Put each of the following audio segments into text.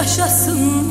yaşasın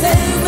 say